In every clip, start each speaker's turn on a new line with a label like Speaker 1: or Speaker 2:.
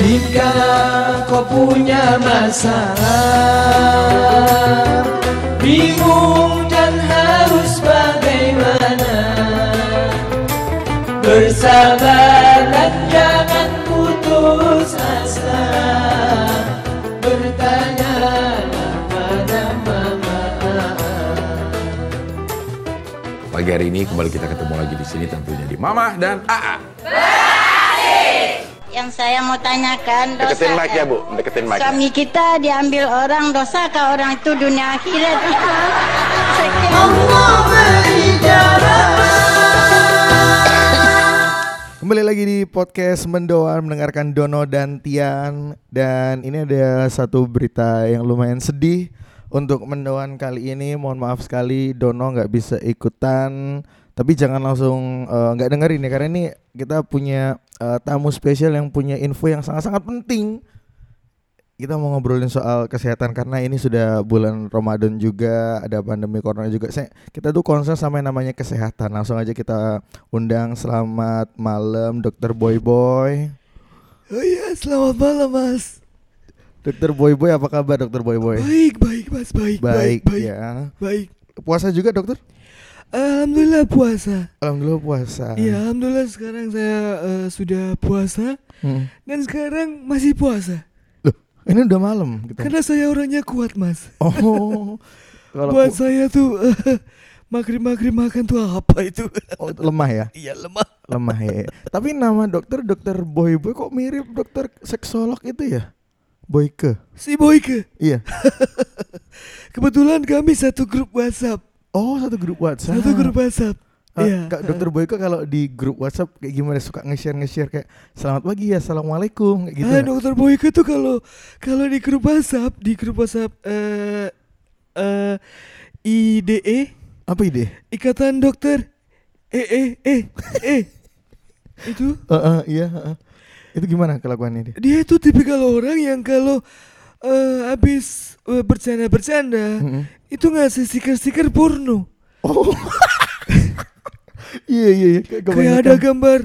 Speaker 1: Jika kau punya masalah Bingung dan harus bagaimana? Bersabar dan jangan putus asa. Bertanyalah pada mama?
Speaker 2: Pagi hari ini kembali kita ketemu lagi di sini tentunya di Mama dan AA.
Speaker 3: Yang saya mau tanyakan dosa
Speaker 2: Deketin mic ya, Bu. Deketin mic.
Speaker 3: Suami kita diambil orang dosa ke orang itu dunia akhirat.
Speaker 4: Kembali lagi di podcast Mendoan mendengarkan Dono dan Tian dan ini ada satu berita yang lumayan sedih untuk Mendoan kali ini. Mohon maaf sekali Dono nggak bisa ikutan, tapi jangan langsung eh, nggak dengerin ya karena ini kita punya eh, tamu spesial yang punya info yang sangat-sangat penting. Kita mau ngobrolin soal kesehatan karena ini sudah bulan Ramadan juga, ada pandemi corona juga. Saya, kita tuh concern sama yang namanya kesehatan. Langsung aja kita undang selamat malam Dokter Boy Boy.
Speaker 5: Oh iya, selamat malam Mas.
Speaker 4: Dokter Boy Boy apa kabar Dokter Boy Boy?
Speaker 5: Baik, baik Mas, baik, baik, baik.
Speaker 4: ya.
Speaker 5: baik.
Speaker 4: Puasa juga dokter?
Speaker 5: Alhamdulillah puasa.
Speaker 4: Alhamdulillah puasa.
Speaker 5: Iya, alhamdulillah sekarang saya eh, sudah puasa
Speaker 4: Hmm.
Speaker 5: dan sekarang masih puasa.
Speaker 4: Loh, ini udah malam kita.
Speaker 5: Karena saya orangnya kuat Mas.
Speaker 4: Oh. Kalau
Speaker 5: Buat saya tuh eh, maghrib-maghrib makan tuh apa itu?
Speaker 4: oh, lemah ya?
Speaker 5: Iya lemah.
Speaker 4: Lemah ya. Tapi nama dokter Dokter Boy Boy kok mirip dokter seksolog itu ya? Boyke.
Speaker 5: Si Boyke.
Speaker 4: Iya.
Speaker 5: Kebetulan kami satu grup WhatsApp.
Speaker 4: Oh, satu grup WhatsApp.
Speaker 5: Satu grup WhatsApp.
Speaker 4: Ah,
Speaker 5: Iya.
Speaker 4: Kak Dokter Boyke kalau di grup WhatsApp kayak gimana suka nge-share nge-share kayak selamat pagi ya, assalamualaikum kayak gitu.
Speaker 5: ah,
Speaker 4: nggak?
Speaker 5: dokter Boyke tuh kalau kalau di grup WhatsApp, di grup WhatsApp eh eh IDE
Speaker 4: Apa ide?
Speaker 5: Ikatan Dokter eh eh eh eh itu
Speaker 4: Heeh, iya, heeh. Itu gimana kelakuannya dia?
Speaker 5: dia itu tipikal orang yang kalau eh habis eh, bercanda-bercanda
Speaker 4: Mm-mm.
Speaker 5: itu ngasih stiker-stiker porno.
Speaker 4: Oh. iya iya iya kayak
Speaker 5: ada gambar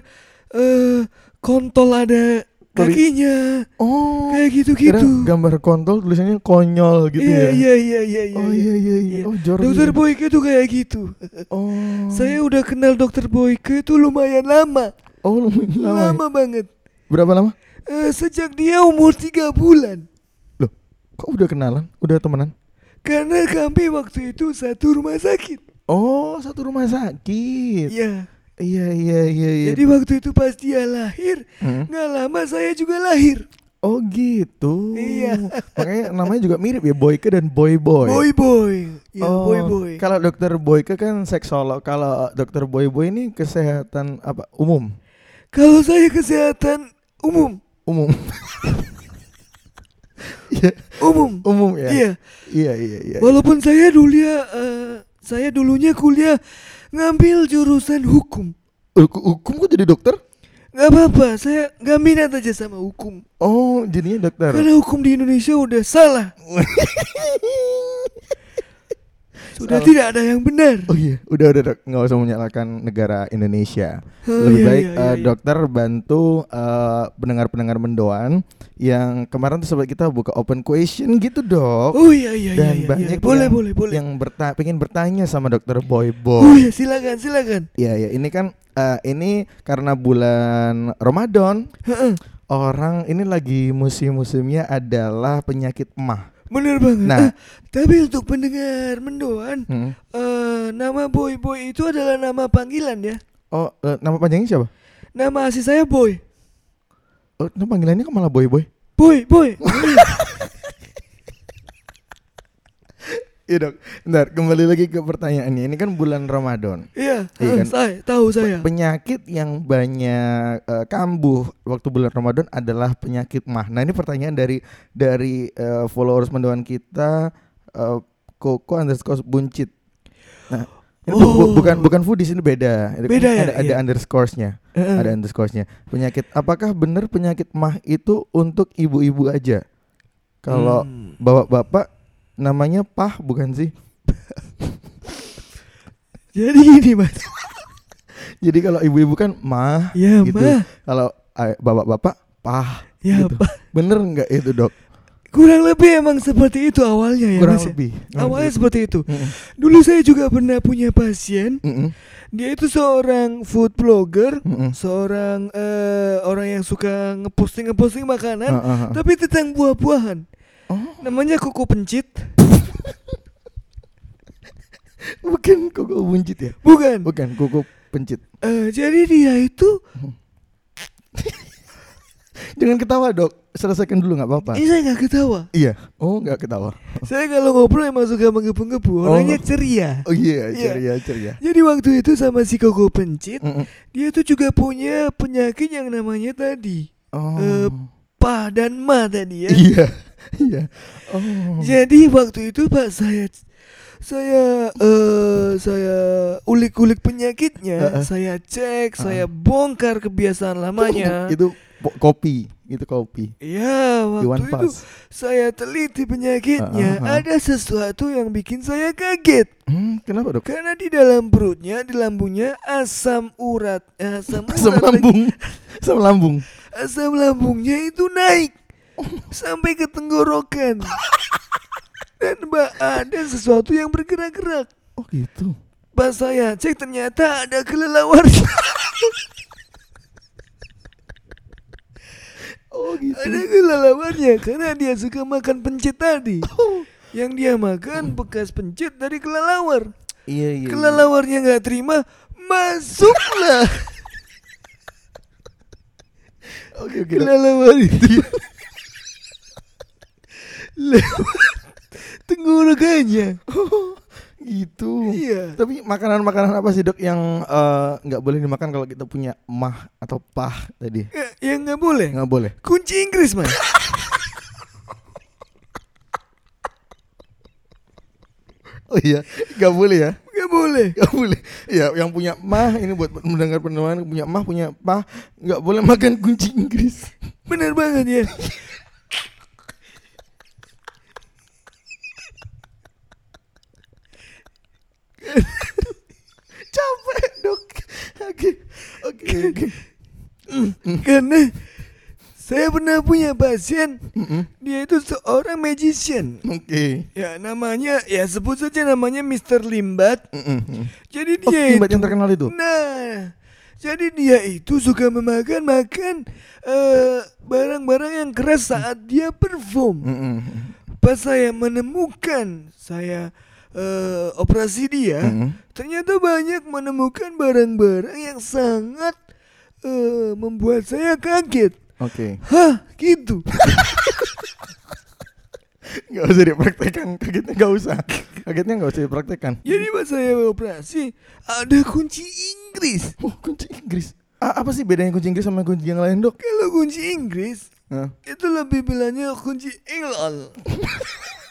Speaker 5: eh kontol ada kakinya.
Speaker 4: Oh.
Speaker 5: Kayak gitu-gitu.
Speaker 4: gambar kontol tulisannya konyol gitu
Speaker 5: Iya
Speaker 4: ya.
Speaker 5: iya iya iya iya.
Speaker 4: Oh iya iya iya. Oh Jordi.
Speaker 5: Dokter Boyke tuh kayak gitu.
Speaker 4: Oh.
Speaker 5: Saya udah kenal Dokter Boyke tuh lumayan lama.
Speaker 4: Oh lumayan lama. ya?
Speaker 5: Lama banget.
Speaker 4: Berapa lama?
Speaker 5: Eh, sejak dia umur tiga bulan.
Speaker 4: Kok udah kenalan? Udah temenan?
Speaker 5: Karena kami waktu itu satu rumah sakit.
Speaker 4: Oh, satu rumah sakit.
Speaker 5: Iya.
Speaker 4: Iya iya iya iya.
Speaker 5: Jadi waktu itu pas dia lahir,
Speaker 4: Hmm.
Speaker 5: nggak lama saya juga lahir.
Speaker 4: Oh gitu.
Speaker 5: Iya.
Speaker 4: Makanya namanya juga mirip ya Boyke dan Boy Boy.
Speaker 5: Boy boy. Ya,
Speaker 4: oh,
Speaker 5: boy boy.
Speaker 4: Kalau dokter Boyke kan seksolog. Kalau dokter Boy Boy ini kesehatan apa? Umum.
Speaker 5: Kalau saya kesehatan umum,
Speaker 4: Umum. Iya,
Speaker 5: umum.
Speaker 4: umum ya.
Speaker 5: Iya.
Speaker 4: Iya iya iya.
Speaker 5: Walaupun saya dulu eh, saya dulunya kuliah ngambil jurusan hukum.
Speaker 4: Hukum hukum kok jadi dokter?
Speaker 5: Nggak apa-apa, saya nggak minat aja sama hukum.
Speaker 4: Oh, jadinya dokter.
Speaker 5: Karena hukum di Indonesia udah salah. Sudah
Speaker 4: Salah.
Speaker 5: tidak ada yang benar.
Speaker 4: Oh iya, udah udah dok, nggak usah menyalahkan negara Indonesia.
Speaker 5: Oh,
Speaker 4: Lebih
Speaker 5: iya,
Speaker 4: baik
Speaker 5: iya,
Speaker 4: eh,
Speaker 5: iya, iya.
Speaker 4: dokter bantu eh, pendengar-pendengar mendoan yang kemarin tuh sobat kita buka open question gitu dok.
Speaker 5: Oh iya iya
Speaker 4: Dan
Speaker 5: iya, iya,
Speaker 4: banyak
Speaker 5: iya. Boleh
Speaker 4: yang,
Speaker 5: boleh boleh.
Speaker 4: yang berta pengen bertanya sama dokter Boy
Speaker 5: Oh
Speaker 4: Boy.
Speaker 5: iya silakan silakan.
Speaker 4: Iya ya, ini kan eh, ini karena bulan Ramadan orang ini lagi musim-musimnya adalah penyakit mah.
Speaker 5: Bener banget.
Speaker 4: Nah.
Speaker 5: Ah, tapi untuk pendengar mendoan,
Speaker 4: Hmm.
Speaker 5: eh nama Boy Boy itu adalah nama panggilan ya.
Speaker 4: Oh, eh, nama panjangnya siapa?
Speaker 5: Nama asli saya Boy.
Speaker 4: Oh, nama panggilannya kok malah Boy Boy?
Speaker 5: Boy Boy.
Speaker 4: Iya dok. Bentar, kembali lagi ke pertanyaannya. Ini kan bulan Ramadan.
Speaker 5: Iya,
Speaker 4: Iya kan?
Speaker 5: saya tahu saya.
Speaker 4: Penyakit yang banyak eh, kambuh waktu bulan Ramadan adalah penyakit mah. Nah ini pertanyaan dari dari eh, followers mendoan kita eh, Koko underscore buncit. Nah ini bu- bu-
Speaker 5: Oh.
Speaker 4: bukan bukan foodies ini beda.
Speaker 5: Beda ya,
Speaker 4: Ada, ada
Speaker 5: iya.
Speaker 4: underscoresnya.
Speaker 5: Heeh.
Speaker 4: Ada underscoresnya. Penyakit. Apakah benar penyakit mah itu untuk ibu-ibu aja? Kalau
Speaker 5: Hmm.
Speaker 4: bapak-bapak namanya pah bukan sih?
Speaker 5: Jadi gini mas.
Speaker 4: Jadi kalau ibu-ibu kan mah
Speaker 5: Ya
Speaker 4: gitu.
Speaker 5: mah.
Speaker 4: Kalau eh, bapak-bapak pah
Speaker 5: Ya,
Speaker 4: gitu.
Speaker 5: Pak.
Speaker 4: Bener nggak itu dok?
Speaker 5: Kurang lebih emang seperti itu awalnya ya
Speaker 4: Kurang
Speaker 5: Mas ya?
Speaker 4: lebih.
Speaker 5: Awalnya seperti itu.
Speaker 4: Mm-mm.
Speaker 5: Dulu saya juga pernah punya pasien.
Speaker 4: Mm-mm.
Speaker 5: Dia itu seorang food blogger,
Speaker 4: Mm-mm.
Speaker 5: seorang eh, orang yang suka ngeposting ngeposting makanan,
Speaker 4: ah, ah.
Speaker 5: tapi tentang buah-buahan.
Speaker 4: Oh,
Speaker 5: Namanya Koko Pencit.
Speaker 4: bukan koko buncit ya?
Speaker 5: Bukan.
Speaker 4: Bukan koko pencit.
Speaker 5: Eh, jadi dia itu,
Speaker 4: Jangan ketawa dok. Selesaikan dulu nggak apa-apa.
Speaker 5: ini saya nggak ketawa.
Speaker 4: Iya. Oh nggak ketawa.
Speaker 5: Saya kalau ngobrol emang suka menggebu-gebu, orangnya ceria.
Speaker 4: Oh iya
Speaker 5: Iya.
Speaker 4: ceria ceria.
Speaker 5: Jadi waktu itu sama si Koko Pencit,
Speaker 4: Mm-mm.
Speaker 5: dia tuh juga punya penyakit yang namanya tadi
Speaker 4: Oh.
Speaker 5: Eh, pah dan ma tadi ya.
Speaker 4: Iya. Iya. Oh.
Speaker 5: Jadi waktu itu Pak saya saya eh saya ulik-ulik penyakitnya,
Speaker 4: Heeh.
Speaker 5: saya cek, saya bongkar kebiasaan lamanya.
Speaker 4: itu kopi. Itu kopi.
Speaker 5: Iya, waktu itu saya teliti penyakitnya,
Speaker 4: Heeh, heeh.
Speaker 5: ada sesuatu yang bikin saya kaget.
Speaker 4: Hmm, kenapa dok?
Speaker 5: Karena di dalam perutnya, di lambungnya asam urat, eh, asam,
Speaker 4: Asam
Speaker 5: urat lagi.
Speaker 4: lambung. Asam lambung.
Speaker 5: asam lambungnya itu naik sampai ke tenggorokan. Dan mbak ada sesuatu yang bergerak-gerak.
Speaker 4: Oh gitu.
Speaker 5: Pas saya cek ternyata ada kelelawar.
Speaker 4: Oh gitu.
Speaker 5: ada kelelawarnya karena dia suka makan pencit tadi. Yang dia makan bekas pencit dari kelelawar.
Speaker 4: Iya iya. iya.
Speaker 5: Kelelawarnya nggak terima, masuklah
Speaker 4: Oke oke. dok.
Speaker 5: kelelawar itu. Tenggorokannya.
Speaker 4: Oh, gitu.
Speaker 5: Iya.
Speaker 4: Tapi makanan-makanan apa sih dok yang eh, nggak boleh dimakan kalau kita punya mah atau pah tadi?
Speaker 5: Ya, yang nggak boleh.
Speaker 4: Nggak boleh.
Speaker 5: Kunci Inggris mas.
Speaker 4: Oh iya, nggak boleh ya?
Speaker 5: Nggak boleh.
Speaker 4: Nggak boleh. Ya, yang punya mah ini buat mendengar pendengar punya mah punya pah nggak boleh makan kunci Inggris.
Speaker 5: Bener banget ya.
Speaker 4: Capek dok. Oke oke oke.
Speaker 5: Karena saya pernah punya pasien,
Speaker 4: Mm-mm.
Speaker 5: dia itu seorang magician.
Speaker 4: Oke.
Speaker 5: Ya namanya, ya sebut saja namanya Mr. Limbat.
Speaker 4: Mm-mm.
Speaker 5: Jadi
Speaker 4: Oh,
Speaker 5: dia
Speaker 4: Limbat
Speaker 5: itu,
Speaker 4: yang terkenal itu?
Speaker 5: Nah, jadi dia itu suka memakan makan eh, barang-barang yang keras saat dia perform.
Speaker 4: Mm-mm.
Speaker 5: Pas saya menemukan saya eh, operasi dia,
Speaker 4: Mm-mm.
Speaker 5: ternyata banyak menemukan barang-barang yang sangat eh, membuat saya kaget.
Speaker 4: Oke.
Speaker 5: Hah, gitu.
Speaker 4: Gak usah dipraktekkan, kagetnya gak usah. Kagetnya gak usah dipraktekkan.
Speaker 5: Jadi pas saya operasi ada kunci Inggris.
Speaker 4: Oh, kunci Inggris. Ah, apa sih bedanya kunci Inggris sama kunci yang lain, Dok?
Speaker 5: Kalau kunci Inggris
Speaker 4: Hah?
Speaker 5: itu lebih bilangnya kunci England.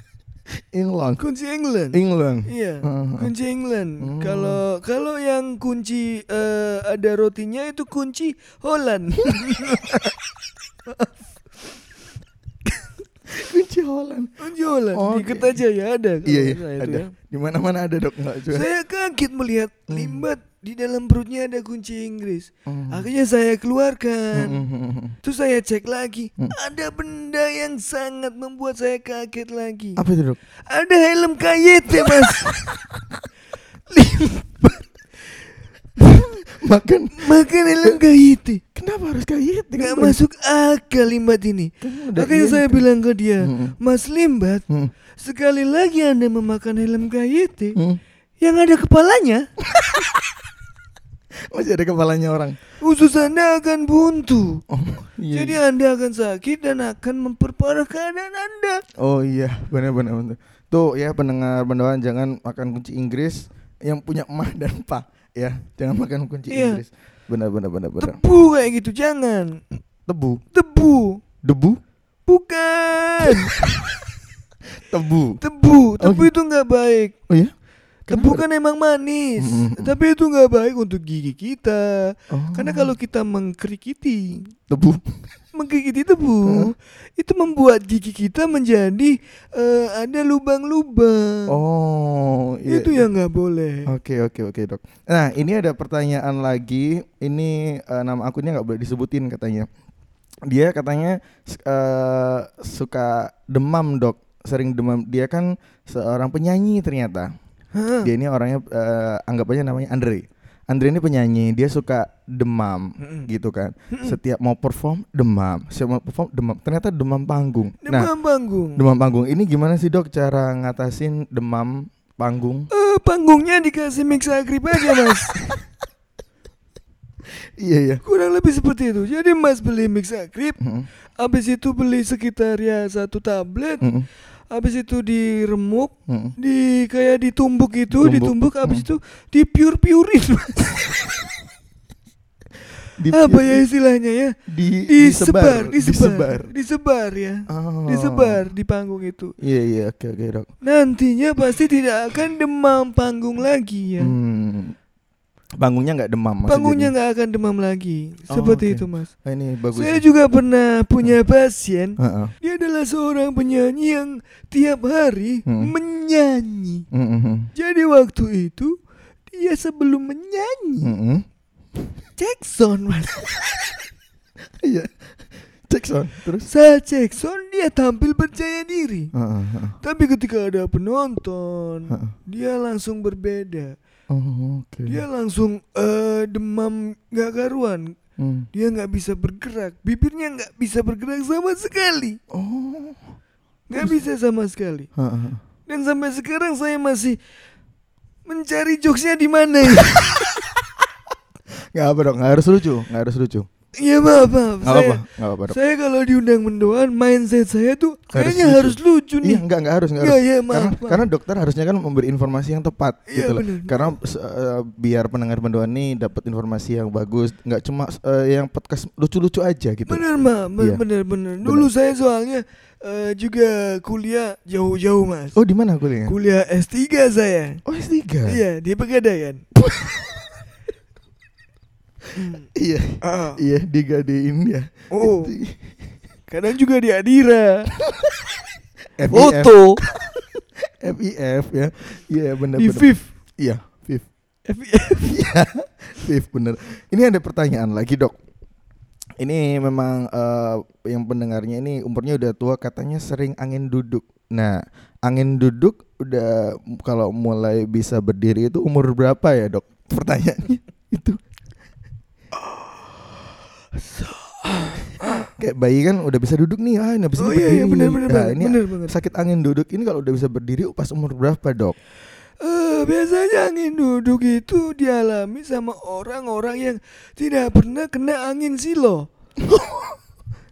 Speaker 4: England.
Speaker 5: Kunci England.
Speaker 4: England.
Speaker 5: Iya,
Speaker 4: ah.
Speaker 5: kunci England.
Speaker 4: Hmm.
Speaker 5: Kalau kalau yang kunci eh, ada rotinya itu kunci Holland.
Speaker 4: kunci Holland.
Speaker 5: kunci Holland.
Speaker 4: Oh,
Speaker 5: Di
Speaker 4: oke.
Speaker 5: Kertajaya ada.
Speaker 4: Iya, iya, ada.
Speaker 5: ya.
Speaker 4: Di mana-mana ada, Dok.
Speaker 5: Saya kaget melihat limbat di dalam perutnya ada kunci Inggris.
Speaker 4: Hmm.
Speaker 5: Akhirnya saya keluarkan.
Speaker 4: Mm, mm, mm.
Speaker 5: Terus saya cek lagi,
Speaker 4: Hmm.
Speaker 5: ada benda yang sangat membuat saya kaget lagi.
Speaker 4: Apa itu, Dok?
Speaker 5: Ada helm KYT, Mas.
Speaker 4: Makan.
Speaker 5: Makan helm KYT.
Speaker 4: Kenapa harus gitu?
Speaker 5: Nggak masuk akal limbat ini.
Speaker 4: Kan
Speaker 5: Makanya
Speaker 4: iya,
Speaker 5: saya
Speaker 4: kan.
Speaker 5: bilang ke dia,
Speaker 4: Mm-mm.
Speaker 5: Mas Limbat,
Speaker 4: Hmm.
Speaker 5: sekali lagi Anda memakan helm KYT,
Speaker 4: Hmm.
Speaker 5: yang ada kepalanya,
Speaker 4: Masih ada kepalanya orang.
Speaker 5: usus Anda akan buntu.
Speaker 4: Oh, iya.
Speaker 5: Jadi Anda akan sakit dan akan memperparah keadaan Anda.
Speaker 4: Oh iya, benar-benar benar. Tuh ya pendengar pendengar jangan makan kunci Inggris yang punya mah dan pa ya. Jangan makan kunci
Speaker 5: Iya.
Speaker 4: Inggris. Benar benar benar benar.
Speaker 5: Tebu kayak gitu, jangan.
Speaker 4: Tebu,
Speaker 5: Tebu.
Speaker 4: debu,
Speaker 5: Bukan.
Speaker 4: tebu.
Speaker 5: Tebu. Tebu
Speaker 4: Oh,
Speaker 5: itu nggak baik.
Speaker 4: Oh ya?
Speaker 5: Tebu kan emang manis,
Speaker 4: Mm-mm.
Speaker 5: tapi itu nggak baik untuk gigi kita.
Speaker 4: Oh.
Speaker 5: Karena kalau kita mengkrikiti,
Speaker 4: tebu.
Speaker 5: menggigiti tebu, itu membuat gigi kita menjadi eh, ada lubang-lubang.
Speaker 4: Oh, iya.
Speaker 5: itu yang nggak boleh.
Speaker 4: Oke oke oke dok. Nah ini ada pertanyaan lagi. Ini eh, nama akunnya nggak boleh disebutin katanya. dia katanya eh, suka demam dok, sering demam. Dia kan seorang penyanyi ternyata.
Speaker 5: Hah?
Speaker 4: Dia ini orangnya eh, anggap aja namanya Andre. Andre ini penyanyi, dia suka demam gitu kan. Setiap mau perform demam, setiap mau perform demam. Ternyata demam panggung. Nah,
Speaker 5: Demam panggung.
Speaker 4: demam panggung ini gimana sih dok cara ngatasin demam panggung?
Speaker 5: Eh, panggungnya dikasih mix agrip aja mas
Speaker 4: Iya iya.
Speaker 5: Kurang lebih seperti itu Jadi mas beli mix agrip
Speaker 4: Mm-mm.
Speaker 5: Habis itu beli sekitar ya satu tablet
Speaker 4: Mm-mm.
Speaker 5: Habis itu diremuk
Speaker 4: Mm-mm.
Speaker 5: di kayak ditumbuk itu
Speaker 4: Tumbuk.
Speaker 5: ditumbuk habis
Speaker 4: Mm.
Speaker 5: itu
Speaker 4: Di-
Speaker 5: apa ya istilahnya ya
Speaker 4: Di,
Speaker 5: disebar disebar
Speaker 4: disebar.
Speaker 5: disebar ya
Speaker 4: Oh.
Speaker 5: disebar di panggung itu
Speaker 4: Iya iya oke oke dok.
Speaker 5: nantinya pasti tidak akan demam panggung lagi ya
Speaker 4: Hmm. Panggungnya nggak demam
Speaker 5: panggungnya nggak akan demam lagi
Speaker 4: Oh,
Speaker 5: seperti
Speaker 4: oke.
Speaker 5: itu mas
Speaker 4: Ah, ini bagus.
Speaker 5: saya juga pernah punya pasien
Speaker 4: Heeh.
Speaker 5: dia adalah seorang penyanyi yang tiap hari
Speaker 4: Hmm.
Speaker 5: menyanyi
Speaker 4: Mm-mm.
Speaker 5: jadi waktu itu dia sebelum menyanyi
Speaker 4: Mm-mm.
Speaker 5: cek sound mas
Speaker 4: Iya. Cek sound terus.
Speaker 5: saat cek sound dia tampil percaya diri
Speaker 4: Heeh, heeh.
Speaker 5: tapi ketika ada penonton
Speaker 4: Heeh.
Speaker 5: dia langsung berbeda
Speaker 4: Oh, oke.
Speaker 5: dia langsung eh, demam gak karuan
Speaker 4: Hmm.
Speaker 5: dia nggak bisa bergerak bibirnya nggak bisa bergerak sama sekali
Speaker 4: Oh.
Speaker 5: nggak bisa sama sekali
Speaker 4: Heeh.
Speaker 5: dan sampai sekarang saya masih mencari jokesnya di mana ya
Speaker 4: Nggak apa dok, nggak harus lucu, nggak harus lucu.
Speaker 5: Iya maaf maaf
Speaker 4: Nggak
Speaker 5: saya,
Speaker 4: apa, nggak apa
Speaker 5: saya kalau diundang mendoan mindset saya tuh
Speaker 4: Harus
Speaker 5: kayaknya
Speaker 4: lucu.
Speaker 5: harus lucu nih
Speaker 4: Iya, nggak nggak harus, nggak
Speaker 5: Iya,
Speaker 4: harus.
Speaker 5: iya, maaf,
Speaker 4: karena,
Speaker 5: maaf.
Speaker 4: karena dokter harusnya kan memberi informasi yang tepat
Speaker 5: Iya,
Speaker 4: gitu loh.
Speaker 5: benar.
Speaker 4: Karena eh, biar pendengar mendoan nih dapat informasi yang bagus, nggak cuma eh, yang podcast lucu-lucu aja gitu.
Speaker 5: Bener mah,
Speaker 4: Iya.
Speaker 5: bener bener. Dulu saya soalnya eh, juga kuliah jauh-jauh mas.
Speaker 4: Oh, di mana kuliahnya?
Speaker 5: Kuliah S3 saya.
Speaker 4: Oh, S3.
Speaker 5: Iya di Pegadaian. Hmm.
Speaker 4: Iya.
Speaker 5: Ah.
Speaker 4: Iya, digadein ya.
Speaker 5: Oh, kadang juga di Adira. Foto
Speaker 4: FIF ya. Iya, benar
Speaker 5: di
Speaker 4: benar.
Speaker 5: FIF.
Speaker 4: Iya, FIF.
Speaker 5: FIF.
Speaker 4: Iya, FIF bener. Ini ada pertanyaan lagi dok. Ini memang eh, yang pendengarnya ini umurnya udah tua katanya sering angin duduk. Nah, angin duduk udah kalau mulai bisa berdiri itu umur berapa ya dok? Pertanyaannya itu. Kayak bayi kan udah bisa duduk nih, ah udah bisa
Speaker 5: Oh iya iya benar benar
Speaker 4: Nah, ini
Speaker 5: benar banget.
Speaker 4: sakit angin duduk ini kalau udah bisa berdiri pas umur berapa dok?
Speaker 5: Eh, biasanya angin duduk itu dialami sama orang-orang yang tidak pernah kena angin silo.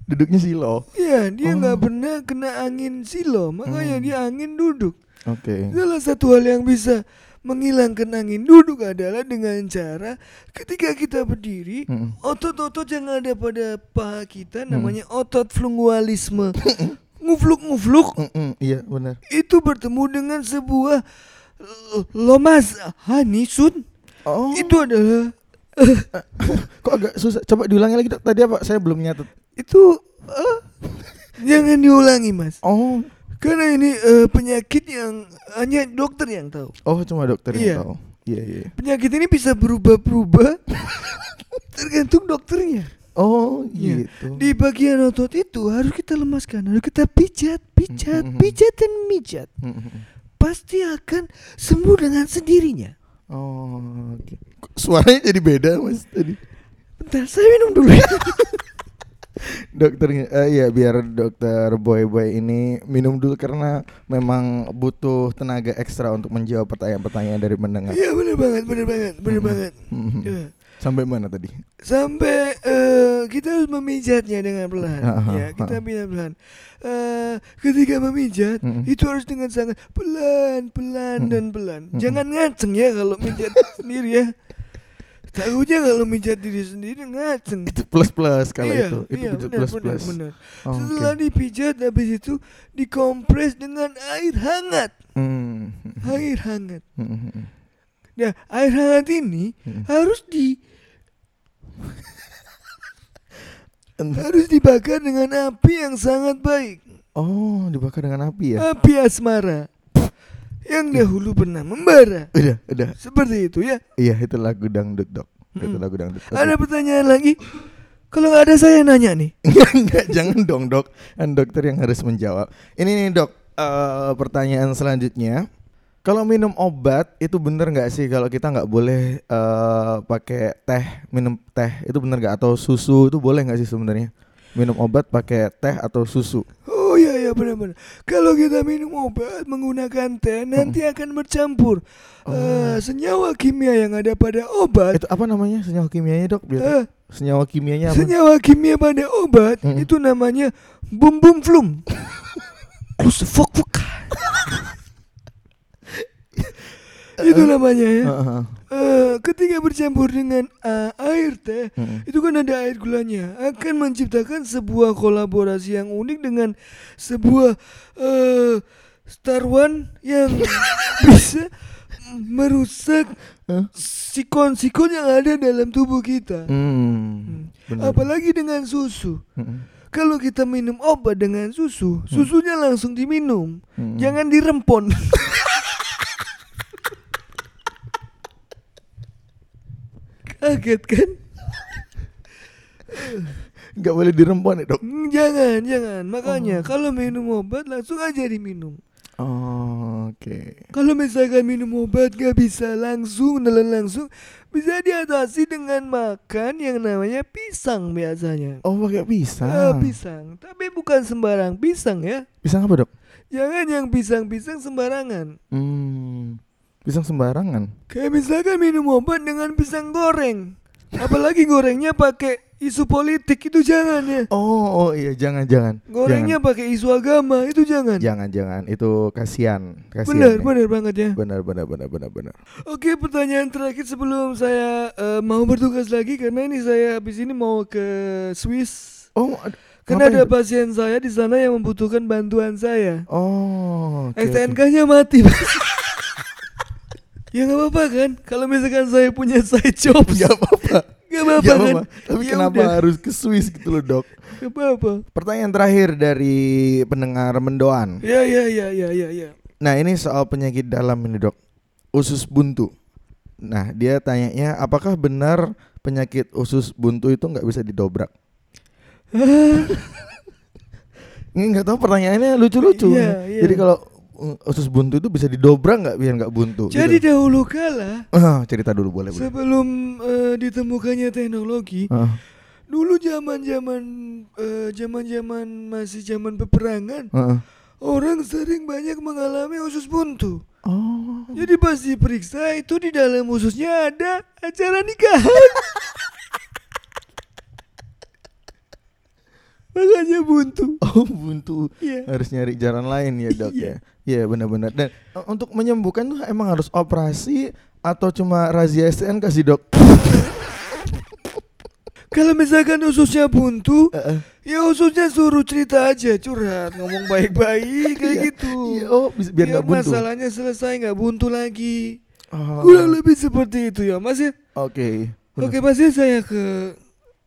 Speaker 4: Duduknya silo.
Speaker 5: Iya, dia nggak
Speaker 4: Oh.
Speaker 5: pernah kena angin silo, makanya
Speaker 4: Hmm.
Speaker 5: dia angin duduk.
Speaker 4: Oke.
Speaker 5: Salah satu hal yang bisa menghilangkan angin duduk adalah dengan cara ketika kita berdiri, otot-otot yang ada pada paha kita namanya otot flungualisme. Ngufluk-ngufluk
Speaker 4: iya benar.
Speaker 5: itu bertemu dengan sebuah l- lomas hanisun.
Speaker 4: Oh.
Speaker 5: Itu adalah
Speaker 4: Kok agak susah? Coba diulangi lagi dok. Tadi apa? Saya belum nyatet.
Speaker 5: itu eh, jangan diulangi, Mas.
Speaker 4: Oh,
Speaker 5: Karena ini eh, penyakit yang hanya dokter yang tahu.
Speaker 4: oh cuma dokter
Speaker 5: Iya.
Speaker 4: yang tahu. Iya iya.
Speaker 5: Penyakit ini bisa berubah-berubah tergantung dokternya.
Speaker 4: Oh
Speaker 5: Iya.
Speaker 4: gitu.
Speaker 5: Di bagian otot itu harus kita lemaskan, harus kita pijat, pijat, pijat dan mijat. Pasti akan sembuh dengan sendirinya.
Speaker 4: Oh, oke. Kok Suaranya jadi beda mas tadi.
Speaker 5: Bentar, saya minum dulu ya.
Speaker 4: Dokternya, eh, iya biar dokter boy boy ini minum dulu karena memang butuh tenaga ekstra untuk menjawab pertanyaan-pertanyaan dari mendengar.
Speaker 5: Iya bener banget, bener banget, bener
Speaker 4: Mhm.
Speaker 5: banget.
Speaker 4: Mhm.
Speaker 5: Ya.
Speaker 4: Sampai mana tadi?
Speaker 5: Sampai eh, kita harus memijatnya dengan.
Speaker 4: Aha,
Speaker 5: ya, kita pijat perlahan. Eh, ketika memijat
Speaker 4: Mhm.
Speaker 5: itu harus dengan sangat pelan, pelan
Speaker 4: Mhm.
Speaker 5: dan pelan.
Speaker 4: Mhm.
Speaker 5: Jangan ngaceng ya kalau mijat sendiri ya. Takutnya kalau mijat diri sendiri ngaceng.
Speaker 4: Itu plus plus kalau
Speaker 5: iya,
Speaker 4: itu. Itu
Speaker 5: iya,
Speaker 4: plus
Speaker 5: benar,
Speaker 4: plus.
Speaker 5: benar, benar.
Speaker 4: Oh,
Speaker 5: Setelah
Speaker 4: oke.
Speaker 5: dipijat habis itu dikompres dengan air hangat.
Speaker 4: Hmm.
Speaker 5: Air hangat.
Speaker 4: Hmm.
Speaker 5: Nah, air hangat ini
Speaker 4: Hmm.
Speaker 5: harus di harus dibakar dengan api yang sangat baik.
Speaker 4: Oh, dibakar dengan api ya?
Speaker 5: Api asmara yang dahulu pernah membara.
Speaker 4: Udah, udah.
Speaker 5: Seperti itu ya.
Speaker 4: Iya, itu lagu dangdut, Dok. Itu
Speaker 5: Mm-mm.
Speaker 4: lagu dangdut.
Speaker 5: Ada pertanyaan lagi? Kalau nggak ada saya nanya nih.
Speaker 4: Enggak, jangan dong dok. Kan dokter yang harus menjawab. Ini nih dok, eh, pertanyaan selanjutnya. Kalau minum obat itu bener nggak sih kalau kita nggak boleh eh, pakai teh minum teh itu bener nggak atau susu itu boleh nggak sih sebenarnya minum obat pakai teh atau susu?
Speaker 5: Oh iya iya benar-benar. Kalau kita minum obat menggunakan teh nanti akan bercampur eh, senyawa kimia yang ada pada obat.
Speaker 4: Itu apa namanya senyawa kimianya dok? Biar
Speaker 5: Eh,
Speaker 4: senyawa kimianya apa?
Speaker 5: senyawa kimia pada obat
Speaker 4: Mm-mm.
Speaker 5: itu namanya bum bum flum. Kusfuk fuk. itu namanya ya.
Speaker 4: Heeh.
Speaker 5: Eh, ketika bercampur dengan eh, air teh,
Speaker 4: Mm-mm.
Speaker 5: itu kan ada air gulanya, akan menciptakan sebuah kolaborasi yang unik dengan sebuah Star One yang bisa merusak sikon-sikon yang ada dalam tubuh kita.
Speaker 4: Hmm. benar.
Speaker 5: Apalagi dengan susu.
Speaker 4: Mm-mm.
Speaker 5: Kalau kita minum obat dengan susu, susunya langsung diminum.
Speaker 4: Mm-mm.
Speaker 5: Jangan dirempon. Kaget kan?
Speaker 4: Nggak boleh dirempon ya dok?
Speaker 5: Hmm, Jangan, jangan. Makanya kalau minum obat langsung aja diminum.
Speaker 4: Oh, Oke.
Speaker 5: Kalau misalkan minum obat gak bisa langsung, nelan langsung, bisa diatasi dengan makan yang namanya pisang biasanya.
Speaker 4: Oh pakai pisang.
Speaker 5: Ah, pisang, tapi bukan sembarang pisang ya.
Speaker 4: Pisang apa dok?
Speaker 5: Jangan yang pisang-pisang sembarangan.
Speaker 4: Hmm. Pisang sembarangan.
Speaker 5: Kayak misalkan minum obat dengan pisang goreng. Apalagi gorengnya pakai isu politik itu jangan ya.
Speaker 4: Oh, oh iya jangan jangan.
Speaker 5: Gorengnya pakai isu agama itu jangan.
Speaker 4: jangan jangan, itu kasihan. kasihan
Speaker 5: Benar,
Speaker 4: ya.
Speaker 5: benar banget ya.
Speaker 4: Benar benar benar benar benar.
Speaker 5: Oke, pertanyaan terakhir sebelum saya eh, mau bertugas lagi karena ini saya habis ini mau ke Swiss.
Speaker 4: Oh,
Speaker 5: Karena ada
Speaker 4: ngapain,
Speaker 5: pasien saya di sana yang membutuhkan bantuan saya.
Speaker 4: Oh, oke.
Speaker 5: STNK-nya mati. Ya nggak apa-apa kan? Kalau misalkan saya punya side job,
Speaker 4: Gak apa-apa.
Speaker 5: nggak apa-apa
Speaker 4: Gak
Speaker 5: kan?
Speaker 4: apa-apa. Tapi
Speaker 5: Ya
Speaker 4: kenapa
Speaker 5: udah,
Speaker 4: harus ke Swiss gitu loh, Dok?
Speaker 5: nggak apa-apa.
Speaker 4: Pertanyaan terakhir dari pendengar mendoan.
Speaker 5: Ya ya ya ya ya ya.
Speaker 4: Nah, ini soal penyakit dalam ini, Dok. Usus buntu. Nah, dia tanyanya apakah benar penyakit usus buntu itu nggak bisa didobrak? Ini nggak tahu pertanyaannya lucu-lucu.
Speaker 5: Iya, iya.
Speaker 4: Jadi kalau usus buntu itu bisa didobrak nggak biar nggak buntu?
Speaker 5: Jadi
Speaker 4: gitu.
Speaker 5: dahulu kala
Speaker 4: Ah, cerita dulu boleh boleh.
Speaker 5: sebelum eh, ditemukannya teknologi,
Speaker 4: Ah,
Speaker 5: dulu zaman-zaman eh, zaman-zaman masih zaman peperangan,
Speaker 4: ah.
Speaker 5: orang sering banyak mengalami usus buntu.
Speaker 4: Oh.
Speaker 5: Jadi pas diperiksa itu di dalam ususnya ada acara nikahan. Makanya buntu.
Speaker 4: Oh, buntu.
Speaker 5: Iya.
Speaker 4: Harus nyari jalan lain ya, Dok ya. Iya, benar-benar. Dan uh, untuk menyembuhkan tuh emang harus operasi atau cuma razia STNK sih, Dok?
Speaker 5: Kalau misalkan ususnya buntu,
Speaker 4: Eh, eh.
Speaker 5: ya ususnya suruh cerita aja, curhat, ngomong baik-baik kayak
Speaker 4: Iya,
Speaker 5: gitu.
Speaker 4: iya, oh, biar nggak buntu.
Speaker 5: masalahnya selesai nggak buntu lagi.
Speaker 4: Oh,
Speaker 5: Kurang lebih seperti itu ya, Mas ya.
Speaker 4: Oke.
Speaker 5: Oke, Mas ya saya ke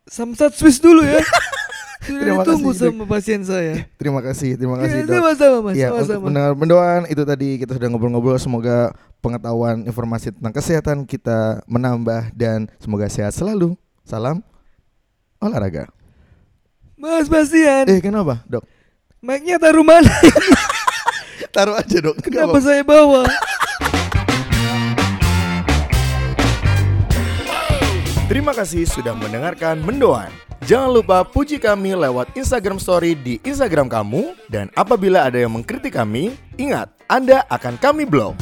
Speaker 5: Samsat Swiss dulu ya. Sudah
Speaker 4: Terima
Speaker 5: ditunggu
Speaker 4: kasih,
Speaker 5: sama pasien saya.
Speaker 4: Terima kasih, terima kasih,
Speaker 5: Ya,
Speaker 4: Dok.
Speaker 5: sama-sama Mas,
Speaker 4: Iya, untuk
Speaker 5: sama-sama.
Speaker 4: mendengar mendoan itu tadi kita sudah ngobrol-ngobrol semoga pengetahuan informasi tentang kesehatan kita menambah dan semoga sehat selalu. Salam olahraga.
Speaker 5: Mas Bastian,
Speaker 4: Eh, kenapa, Dok?
Speaker 5: mic-nya taruh mana?
Speaker 4: Taruh aja, Dok.
Speaker 5: Kenapa
Speaker 4: apa-apa.
Speaker 5: saya bawa?
Speaker 4: Terima kasih sudah mendengarkan mendoan. Jangan lupa puji kami lewat Instagram Story di Instagram kamu dan apabila ada yang mengkritik kami, ingat Anda akan kami blok.